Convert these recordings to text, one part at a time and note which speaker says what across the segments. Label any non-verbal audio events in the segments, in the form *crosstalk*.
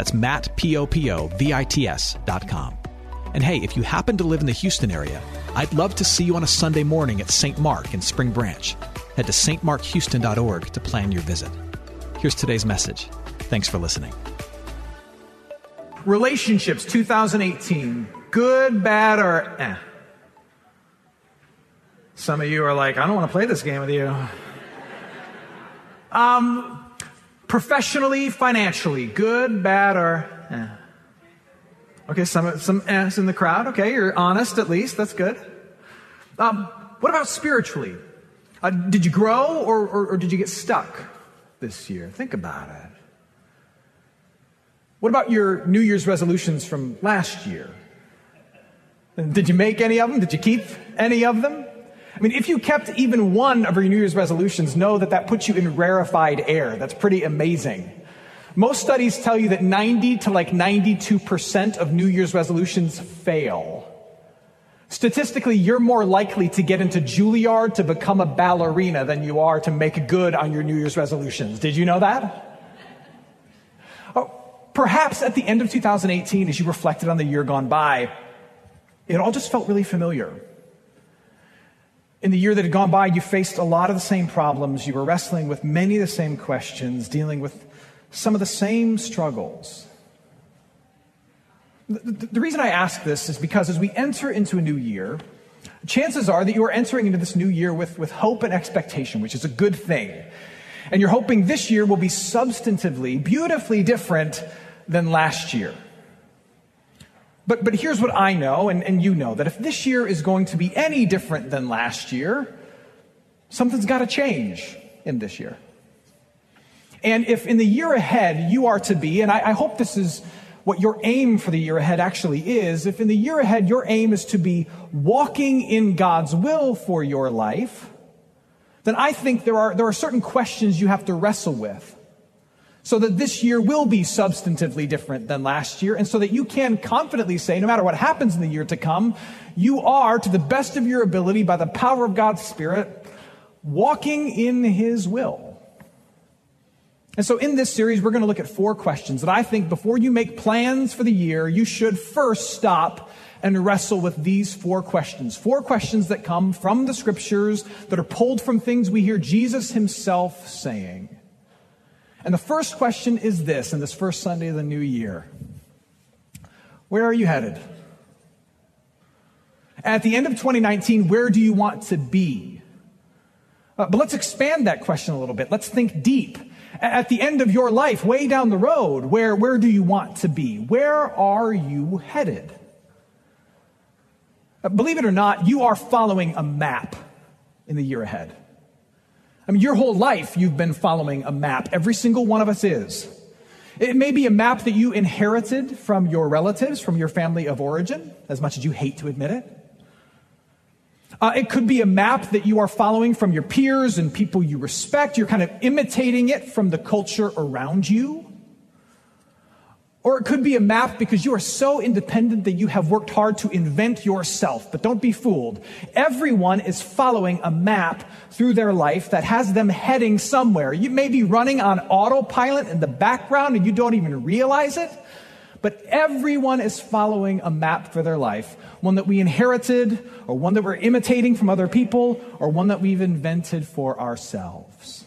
Speaker 1: That's Matt, P-O-P-O-V-I-T-S dot com. And hey, if you happen to live in the Houston area, I'd love to see you on a Sunday morning at St. Mark in Spring Branch. Head to stmarkhouston.org to plan your visit. Here's today's message. Thanks for listening.
Speaker 2: Relationships 2018. Good, bad, or eh? Some of you are like, I don't want to play this game with you. *laughs* Um, professionally, financially, good, bad, or eh? Okay, some some ehs in the crowd. Okay, you're honest at least. That's good. Um, what about spiritually? Uh, did you grow or, or, or did you get stuck this year? Think about it. What about your New Year's resolutions from last year? Did you make any of them? Did you keep any of them? I mean, if you kept even one of your New Year's resolutions, know that that puts you in rarefied air. That's pretty amazing. Most studies tell you that 90 to like 92% of New Year's resolutions fail. Statistically, you're more likely to get into Juilliard to become a ballerina than you are to make good on your New Year's resolutions. Did you know that? Oh, perhaps at the end of 2018, as you reflected on the year gone by, it all just felt really familiar. In the year that had gone by, you faced a lot of the same problems. You were wrestling with many of the same questions, dealing with some of the same struggles. The, the, reason I ask this is because as we enter into a new year, chances are that you are entering into this new year with, with hope and expectation, which is a good thing. And you're hoping this year will be substantively, beautifully different than last year. But, but here's what I know, and, and you know that if this year is going to be any different than last year, something's got to change in this year. And if in the year ahead you are to be, and I, I hope this is what your aim for the year ahead actually is, if in the year ahead your aim is to be walking in God's will for your life, then I think there are, there are certain questions you have to wrestle with so that this year will be substantively different than last year, and so that you can confidently say, no matter what happens in the year to come, you are, to the best of your ability, by the power of God's Spirit, walking in His will. And so, in this series, we're going to look at four questions that I think before you make plans for the year, you should first stop and wrestle with these four questions. Four questions that come from the scriptures, that are pulled from things we hear Jesus Himself saying. And the first question is this in this first Sunday of the new year Where are you headed? At the end of 2019, where do you want to be? Uh, but let's expand that question a little bit. Let's think deep. At the end of your life, way down the road, where, where do you want to be? Where are you headed? Uh, believe it or not, you are following a map in the year ahead. I mean, your whole life you've been following a map. Every single one of us is. It may be a map that you inherited from your relatives, from your family of origin, as much as you hate to admit it. Uh, it could be a map that you are following from your peers and people you respect. You're kind of imitating it from the culture around you. Or it could be a map because you are so independent that you have worked hard to invent yourself. But don't be fooled. Everyone is following a map through their life that has them heading somewhere. You may be running on autopilot in the background and you don't even realize it. But everyone is following a map for their life. One that we inherited, or one that we're imitating from other people, or one that we've invented for ourselves.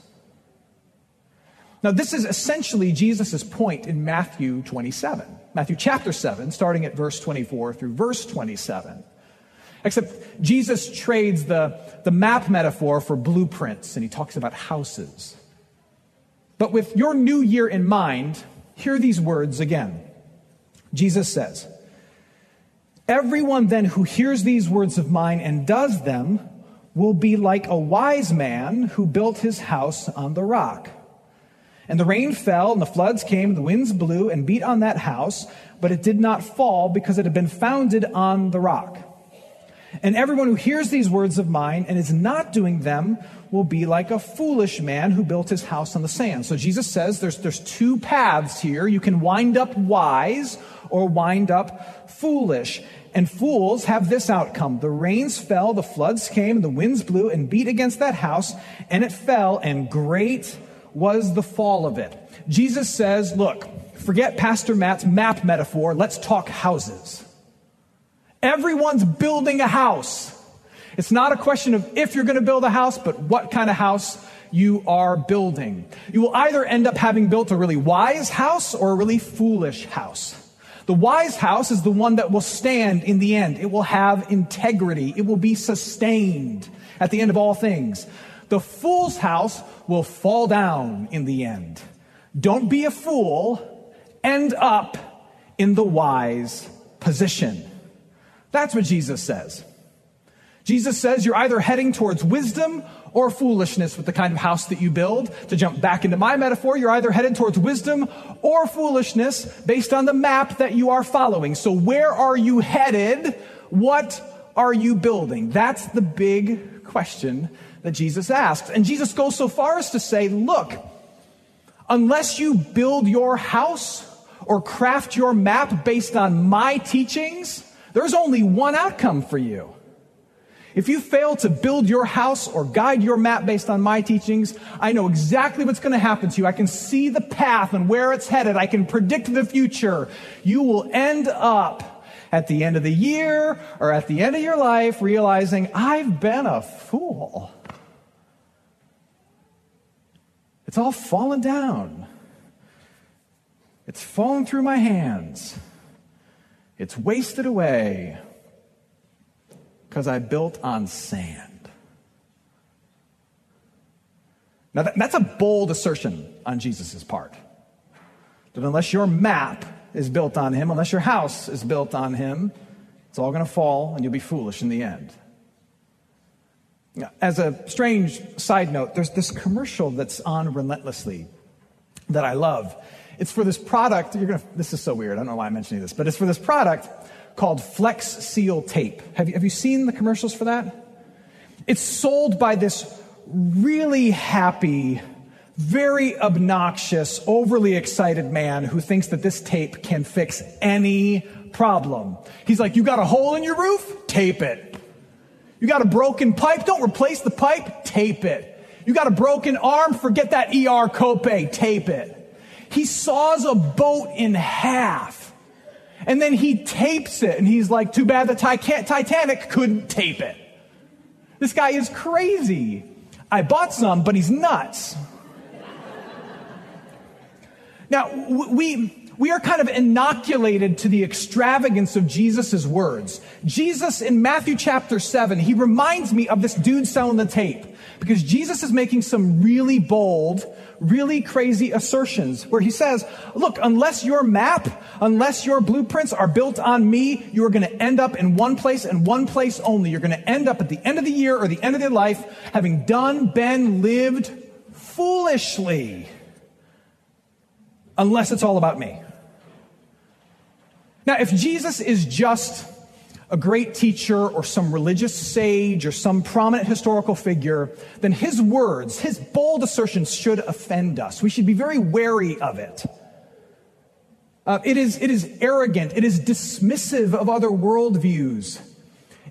Speaker 2: Now, this is essentially Jesus' point in Matthew 27. Matthew chapter 7, starting at verse 24 through verse 27. Except Jesus trades the, the map metaphor for blueprints, and he talks about houses. But with your new year in mind, hear these words again. Jesus says, Everyone then who hears these words of mine and does them will be like a wise man who built his house on the rock. And the rain fell, and the floods came, and the winds blew and beat on that house, but it did not fall because it had been founded on the rock. And everyone who hears these words of mine and is not doing them will be like a foolish man who built his house on the sand. So Jesus says there's, there's two paths here. You can wind up wise or wind up foolish. And fools have this outcome. The rains fell, the floods came, the winds blew and beat against that house, and it fell, and great was the fall of it. Jesus says, look, forget Pastor Matt's map metaphor. Let's talk houses. Everyone's building a house. It's not a question of if you're going to build a house, but what kind of house you are building. You will either end up having built a really wise house or a really foolish house. The wise house is the one that will stand in the end. It will have integrity. It will be sustained at the end of all things. The fool's house will fall down in the end. Don't be a fool. End up in the wise position. That's what Jesus says. Jesus says you're either heading towards wisdom or foolishness with the kind of house that you build. To jump back into my metaphor, you're either headed towards wisdom or foolishness based on the map that you are following. So where are you headed? What are you building? That's the big question that Jesus asks. And Jesus goes so far as to say, look, unless you build your house or craft your map based on my teachings, there's only one outcome for you. If you fail to build your house or guide your map based on my teachings, I know exactly what's going to happen to you. I can see the path and where it's headed. I can predict the future. You will end up at the end of the year or at the end of your life realizing, I've been a fool. It's all fallen down. It's fallen through my hands. It's wasted away because I built on sand. Now, that, that's a bold assertion on Jesus' part. That unless your map is built on him, unless your house is built on him, it's all going to fall and you'll be foolish in the end. As a strange side note, there's this commercial that's on relentlessly that I love. It's for this product. You're gonna. This is so weird. I don't know why I'm mentioning this, but it's for this product called Flex Seal Tape. Have you, have you seen the commercials for that? It's sold by this really happy, very obnoxious, overly excited man who thinks that this tape can fix any problem. He's like, You got a hole in your roof? Tape it. You got a broken pipe? Don't replace the pipe, tape it. You got a broken arm? Forget that ER copay, tape it. He saws a boat in half. And then he tapes it, and he's like, too bad the Titanic couldn't tape it. This guy is crazy. I bought some, but he's nuts. Now, we, we are kind of inoculated to the extravagance of Jesus' words. Jesus in Matthew chapter 7, he reminds me of this dude selling the tape because Jesus is making some really bold, really crazy assertions where he says, look, unless your map, unless your blueprints are built on me, you are going to end up in one place and one place only. You're going to end up at the end of the year or the end of your life having done, been, lived foolishly unless it's all about me. Now, if Jesus is just a great teacher or some religious sage or some prominent historical figure, then his words, his bold assertions should offend us. We should be very wary of it. Uh, it, is, it is arrogant. It is dismissive of other worldviews.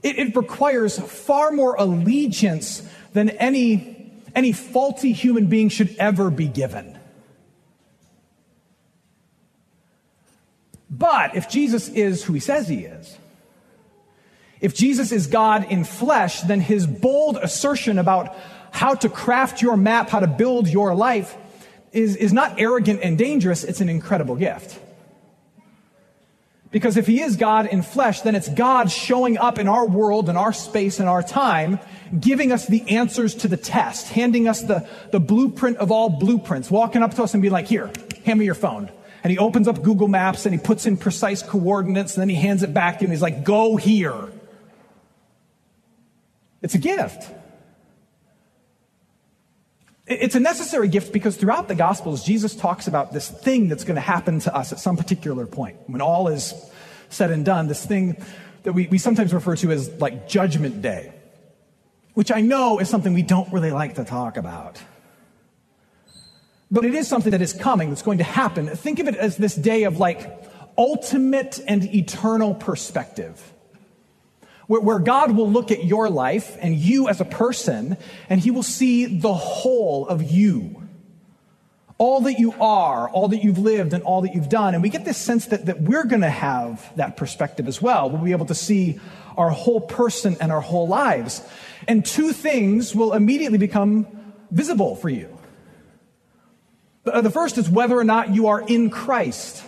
Speaker 2: It, it requires far more allegiance than any, any faulty human being should ever be given. But if Jesus is who he says he is, if Jesus is God in flesh, then his bold assertion about how to craft your map, how to build your life, is, is not arrogant and dangerous, it's an incredible gift. Because if he is God in flesh, then it's God showing up in our world, in our space, in our time, giving us the answers to the test, handing us the, the blueprint of all blueprints, walking up to us and being like, here, hand me your phone. And he opens up Google Maps and he puts in precise coordinates and then he hands it back to and he's like, go here. It's a gift. It's a necessary gift because throughout the Gospels, Jesus talks about this thing that's going to happen to us at some particular point. When all is said and done, this thing that we, we sometimes refer to as like Judgment Day, which I know is something we don't really like to talk about. But it is something that is coming, that's going to happen. Think of it as this day of like ultimate and eternal perspective where, where God will look at your life and you as a person, and He will see the whole of you. All that you are, all that you've lived, and all that you've done. And we get this sense that, that we're going to have that perspective as well. We'll be able to see our whole person and our whole lives. And two things will immediately become visible for you. The first is whether or not you are in Christ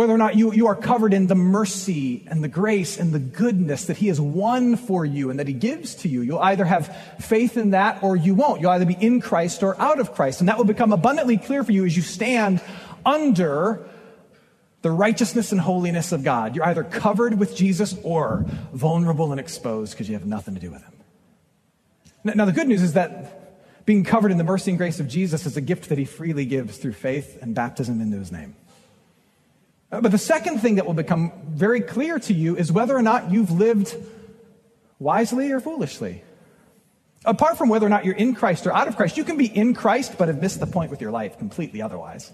Speaker 2: whether or not you, you are covered in the mercy and the grace and the goodness that He has won for you and that He gives to you. You'll either have faith in that or you won't. You'll either be in Christ or out of Christ. And that will become abundantly clear for you as you stand under the righteousness and holiness of God. You're either covered with Jesus or vulnerable and exposed because you have nothing to do with Him. Now, the good news is that being covered in the mercy and grace of Jesus is a gift that He freely gives through faith and baptism into His name. Uh, but the second thing that will become very clear to you is whether or not you've lived wisely or foolishly. Apart from whether or not you're in Christ or out of Christ, you can be in Christ but have missed the point with your life completely otherwise.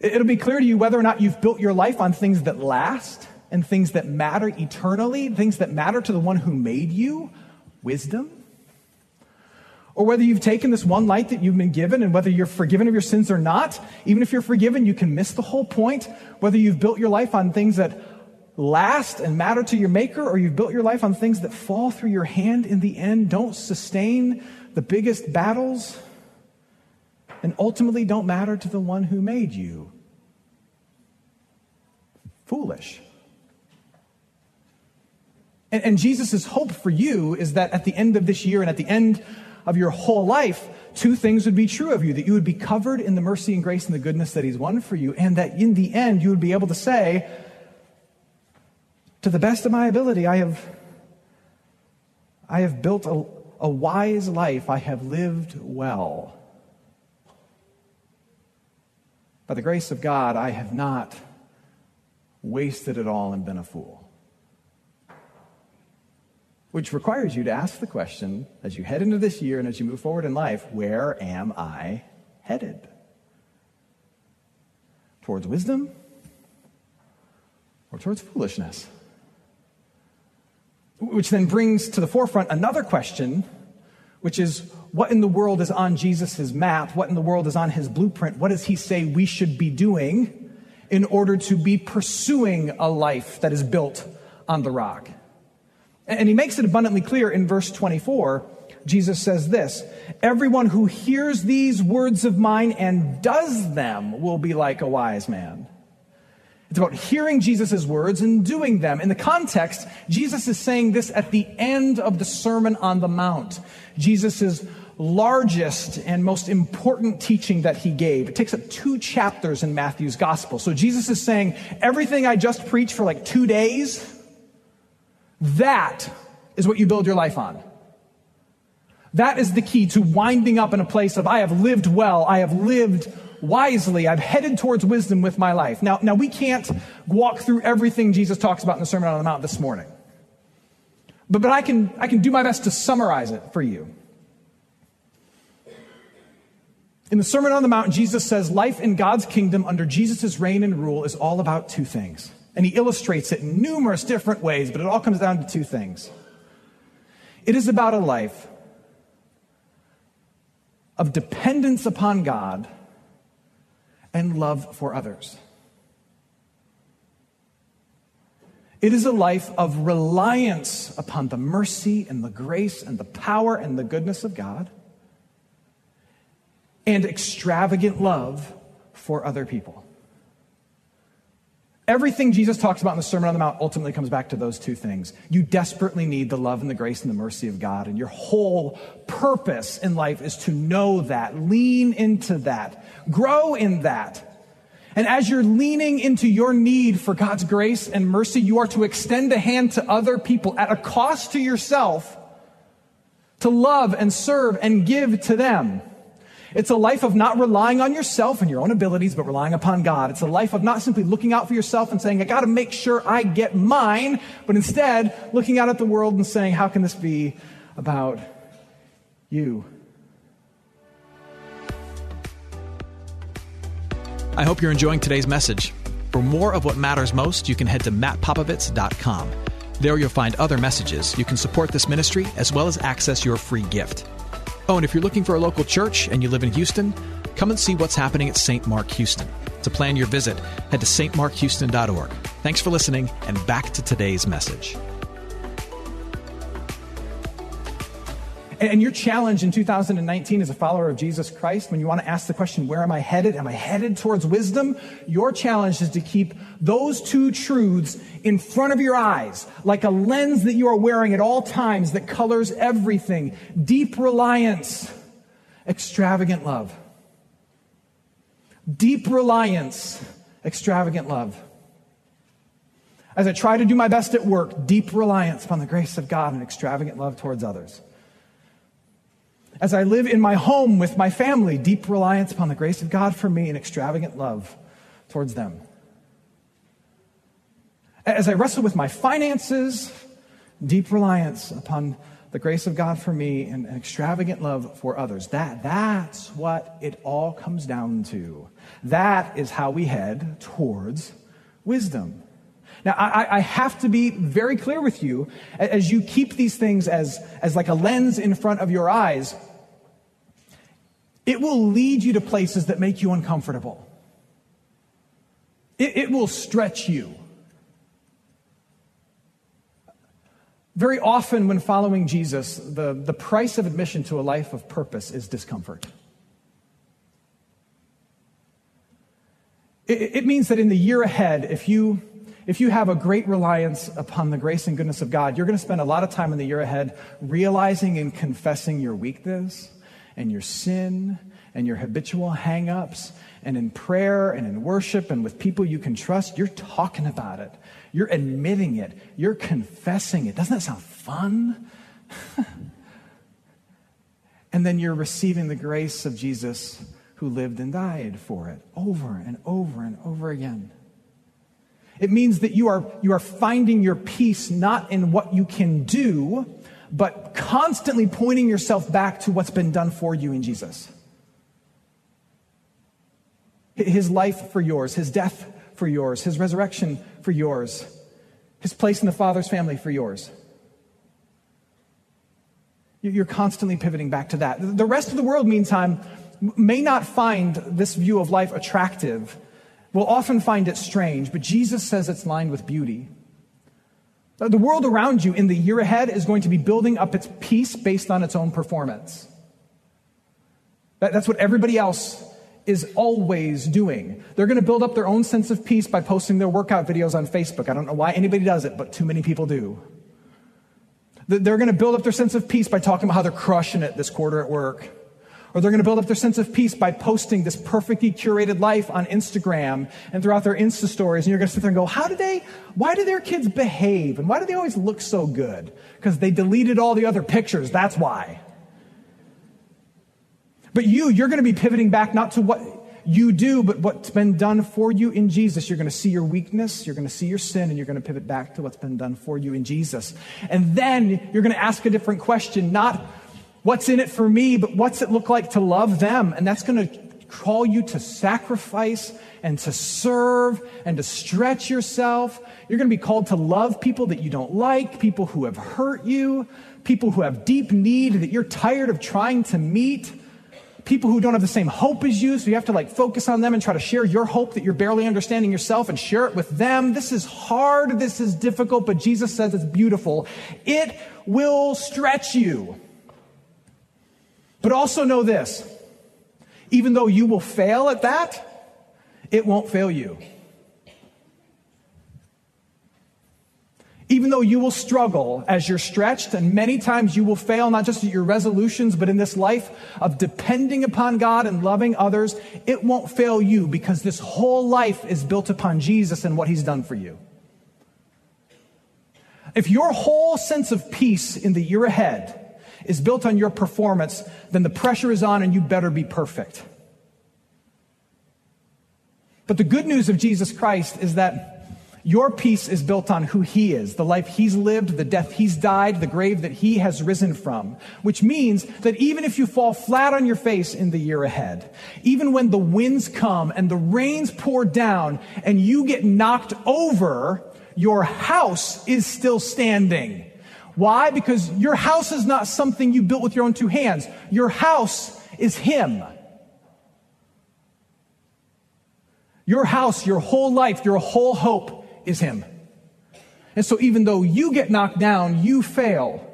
Speaker 2: It'll be clear to you whether or not you've built your life on things that last and things that matter eternally, things that matter to the one who made you, wisdom, or whether you've taken this one light that you've been given and whether you're forgiven of your sins or not, even if you're forgiven, you can miss the whole point. Whether you've built your life on things that last and matter to your maker or you've built your life on things that fall through your hand in the end, don't sustain the biggest battles, and ultimately don't matter to the one who made you. Foolish. And, and Jesus' hope for you is that at the end of this year and at the end of your whole life, two things would be true of you that you would be covered in the mercy and grace and the goodness that He's won for you, and that in the end you would be able to say, to the best of my ability, I have, I have built a, a wise life, I have lived well. By the grace of God, I have not wasted it all and been a fool which requires you to ask the question as you head into this year and as you move forward in life where am I headed? Towards wisdom or towards foolishness? Which then brings to the forefront another question, which is what in the world is on Jesus' map? What in the world is on his blueprint? What does he say we should be doing in order to be pursuing a life that is built on the rock? And he makes it abundantly clear in verse 24. Jesus says this Everyone who hears these words of mine and does them will be like a wise man. It's about hearing Jesus' words and doing them. In the context, Jesus is saying this at the end of the Sermon on the Mount. Jesus' largest and most important teaching that he gave. It takes up two chapters in Matthew's gospel. So Jesus is saying, everything I just preached for like two days, that is what you build your life on. That is the key to winding up in a place of, I have lived well, I have lived wisely, I've headed towards wisdom with my life. Now, now we can't walk through everything Jesus talks about in the Sermon on the Mount this morning. But, but I, can, I can do my best to summarize it for you. In the Sermon on the Mount, Jesus says life in God's kingdom under Jesus' reign and rule is all about two things. And he illustrates it in numerous different ways, but it all comes down to two things. It is about a life of dependence upon God and love for others. It is a life of reliance upon the mercy and the grace and the power and the goodness of God and extravagant love for other people. Everything Jesus talks about in the Sermon on the Mount ultimately comes back to those two things. You desperately need the love and the grace and the mercy of God, and your whole purpose in life is to know that, lean into that, grow in that. And as you're leaning into your need for God's grace and mercy, you are to extend a hand to other people at a cost to yourself to love and serve and give to them. It's a life of not relying on yourself and your own abilities, but relying upon God. It's a life of not simply looking out for yourself and saying, I got to make sure I get mine, but instead looking out at the world and saying, How can this be about you?
Speaker 1: I hope you're enjoying today's message. For more of what matters most, you can head to mattpopovits.com. There you'll find other messages. You can support this ministry as well as access your free gift. Oh, and if you're looking for a local church and you live in Houston, come and see what's happening at St. Mark Houston. To plan your visit, head to stmarkhouston.org. Thanks for listening, and back to today's message.
Speaker 2: And your challenge in 2019 as a follower of Jesus Christ, when you want to ask the question, where am I headed? Am I headed towards wisdom? Your challenge is to keep those two truths in front of your eyes, like a lens that you are wearing at all times that colors everything. Deep reliance, extravagant love. Deep reliance, extravagant love. As I try to do my best at work, deep reliance upon the grace of God and extravagant love towards others as I live in my home with my family, deep reliance upon the grace of God for me and extravagant love towards them. As I wrestle with my finances, deep reliance upon the grace of God for me and extravagant love for others. That, that's what it all comes down to. That is how we head towards wisdom. Now, I, I, have to be very clear with you as you keep these things as, as like a lens in front of your eyes. It will lead you to places that make you uncomfortable. It, it will stretch you. Very often, when following Jesus, the, the price of admission to a life of purpose is discomfort. It, it means that in the year ahead, if you if you have a great reliance upon the grace and goodness of God, you're going to spend a lot of time in the year ahead realizing and confessing your weakness and your sin and your habitual hangups and in prayer and in worship and with people you can trust, you're talking about it. You're admitting it. You're confessing it. Doesn't that sound fun? *laughs* and then you're receiving the grace of Jesus who lived and died for it over and over and over again. It means that you are, you are finding your peace not in what you can do, but constantly pointing yourself back to what's been done for you in Jesus. His life for yours, his death for yours, his resurrection for yours, his place in the Father's family for yours. You're constantly pivoting back to that. The rest of the world, meantime, may not find this view of life attractive, will often find it strange, but Jesus says it's lined with beauty. Uh, the world around you in the year ahead is going to be building up its peace based on its own performance. That's what everybody else is always doing. They're going to build up their own sense of peace by posting their workout videos on Facebook. I don't know why anybody does it, but too many people do. They're going to build up their sense of peace by talking about how they're crushing it this quarter at work. Or they're going to build up their sense of peace by posting this perfectly curated life on Instagram and throughout their Insta stories. And you're going to sit there and go, how do they, why do their kids behave? And why do they always look so good? Because they deleted all the other pictures. That's why. But you, you're going to be pivoting back not to what you do, but what's been done for you in Jesus. You're going to see your weakness, you're going to see your sin, and you're going to pivot back to what's been done for you in Jesus. And then you're going to ask a different question, not what's in it for me, but what's it look like to love them? And that's going to call you to sacrifice and to serve and to stretch yourself. You're going to be called to love people that you don't like, people who have hurt you, people who have deep need that you're tired of trying to meet people who don't have the same hope as you, so you have to like focus on them and try to share your hope that you're barely understanding yourself and share it with them. This is hard, this is difficult, but Jesus says it's beautiful. It will stretch you. But also know this even though you will fail at that, it won't fail you. Even though you will struggle as you're stretched, and many times you will fail, not just at your resolutions, but in this life of depending upon God and loving others, it won't fail you because this whole life is built upon Jesus and what He's done for you. If your whole sense of peace in the year ahead is built on your performance, then the pressure is on and you better be perfect. But the good news of Jesus Christ is that your peace is built on who he is, the life he's lived, the death he's died, the grave that he has risen from. Which means that even if you fall flat on your face in the year ahead, even when the winds come and the rains pour down and you get knocked over, your house is still standing. Why? Because your house is not something you built with your own two hands. Your house is him. Your house, your whole life, your whole hope is Him. And so, even though you get knocked down, you fail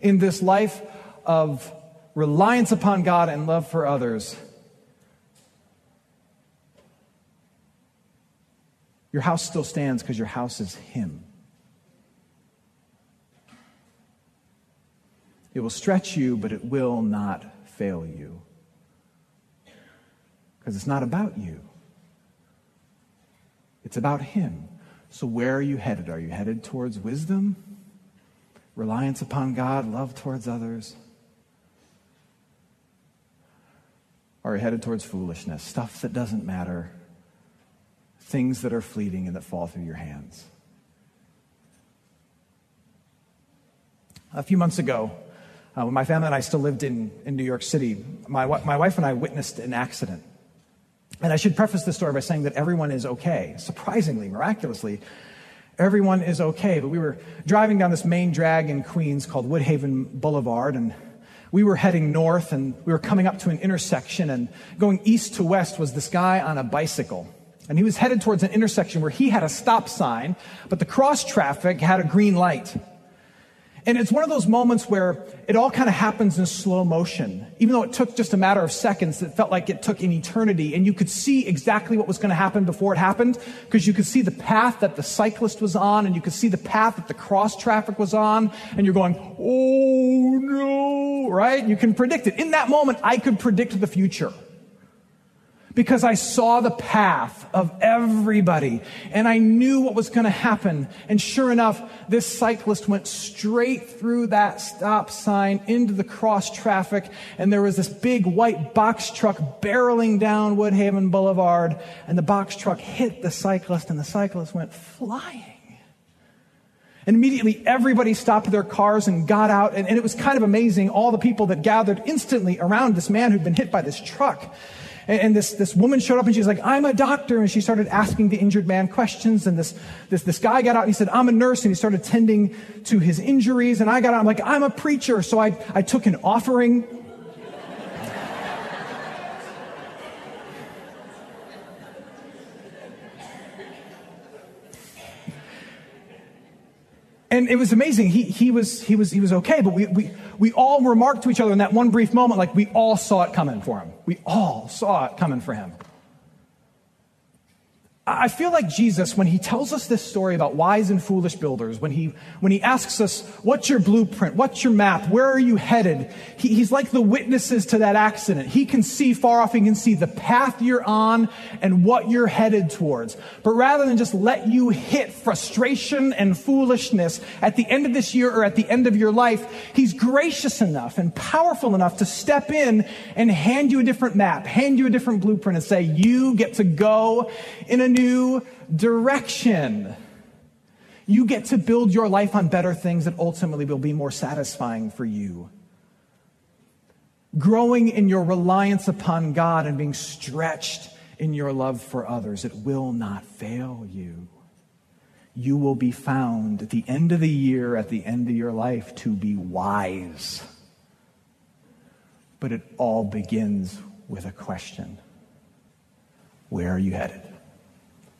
Speaker 2: in this life of reliance upon God and love for others. Your house still stands because your house is Him. It will stretch you, but it will not fail you. Because it's not about you, it's about Him. So, where are you headed? Are you headed towards wisdom, reliance upon God, love towards others? Are you headed towards foolishness, stuff that doesn't matter, things that are fleeting and that fall through your hands? A few months ago, uh, when my family and I still lived in, in New York City, my, my wife and I witnessed an accident. And I should preface this story by saying that everyone is okay. Surprisingly, miraculously, everyone is okay. But we were driving down this main drag in Queens called Woodhaven Boulevard, and we were heading north, and we were coming up to an intersection, and going east to west was this guy on a bicycle. And he was headed towards an intersection where he had a stop sign, but the cross traffic had a green light. And it's one of those moments where it all kind of happens in slow motion. Even though it took just a matter of seconds, it felt like it took an eternity. And you could see exactly what was going to happen before it happened because you could see the path that the cyclist was on and you could see the path that the cross traffic was on. And you're going, oh no, right? You can predict it. In that moment, I could predict the future because I saw the path of everybody and I knew what was going to happen. And sure enough, this cyclist went straight through that stop sign into the cross traffic and there was this big white box truck barreling down Woodhaven Boulevard and the box truck hit the cyclist and the cyclist went flying. And immediately everybody stopped their cars and got out. And, and, it was kind of amazing, all the people that gathered instantly around this man who'd been hit by this truck. And, and, this, this woman showed up and she's like, I'm a doctor. And she started asking the injured man questions. And this, this, this guy got out and he said, I'm a nurse. And he started tending to his injuries. And I got out, I'm like, I'm a preacher. So I, I took an offering. and it was amazing. He, he, was, he, was, he was okay, but we, we, we all remarked to each other in that one brief moment like we all saw it coming for him. We all saw it coming for him. I feel like Jesus, when he tells us this story about wise and foolish builders, when he, when he asks us, what's your blueprint? What's your map? Where are you headed? He, he's like the witnesses to that accident. He can see far off. He can see the path you're on and what you're headed towards. But rather than just let you hit frustration and foolishness at the end of this year or at the end of your life, he's gracious enough and powerful enough to step in and hand you a different map, hand you a different blueprint and say, you get to go in a new direction. You get to build your life on better things that ultimately will be more satisfying for you.
Speaker 3: growing in your reliance upon God and being stretched in your love for others. It will not fail you. You will be found at the end of the year, at the end of your life, to be wise. But it all begins with a question Where are you headed?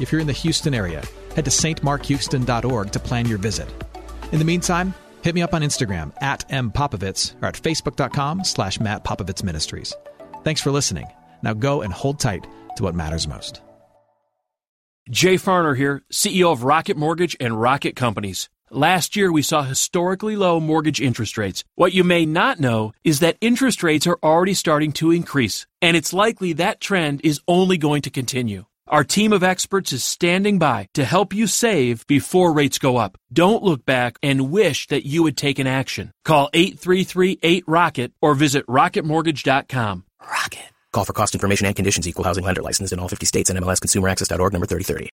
Speaker 2: If you're in the Houston area, head to stmarkhouston.org to plan your visit. In the meantime, hit me up on Instagram at mpopovits or at facebook.com slash Matt Popovits Ministries. Thanks for listening. Now go and hold tight to what matters most.
Speaker 4: Jay Farner here, CEO of Rocket Mortgage and Rocket Companies. Last year, we saw historically low mortgage interest rates. What you may not know is that interest rates are already starting to increase, and it's likely that trend is only going to continue. Our team of experts is standing by to help you save before rates go up. Don't look back and wish that you had taken action. Call 833-8ROCKET or visit rocketmortgage.com.
Speaker 5: Rocket. Call for cost information and conditions. Equal housing lender licensed in all 50 states and MLSConsumerAccess.org number 3030.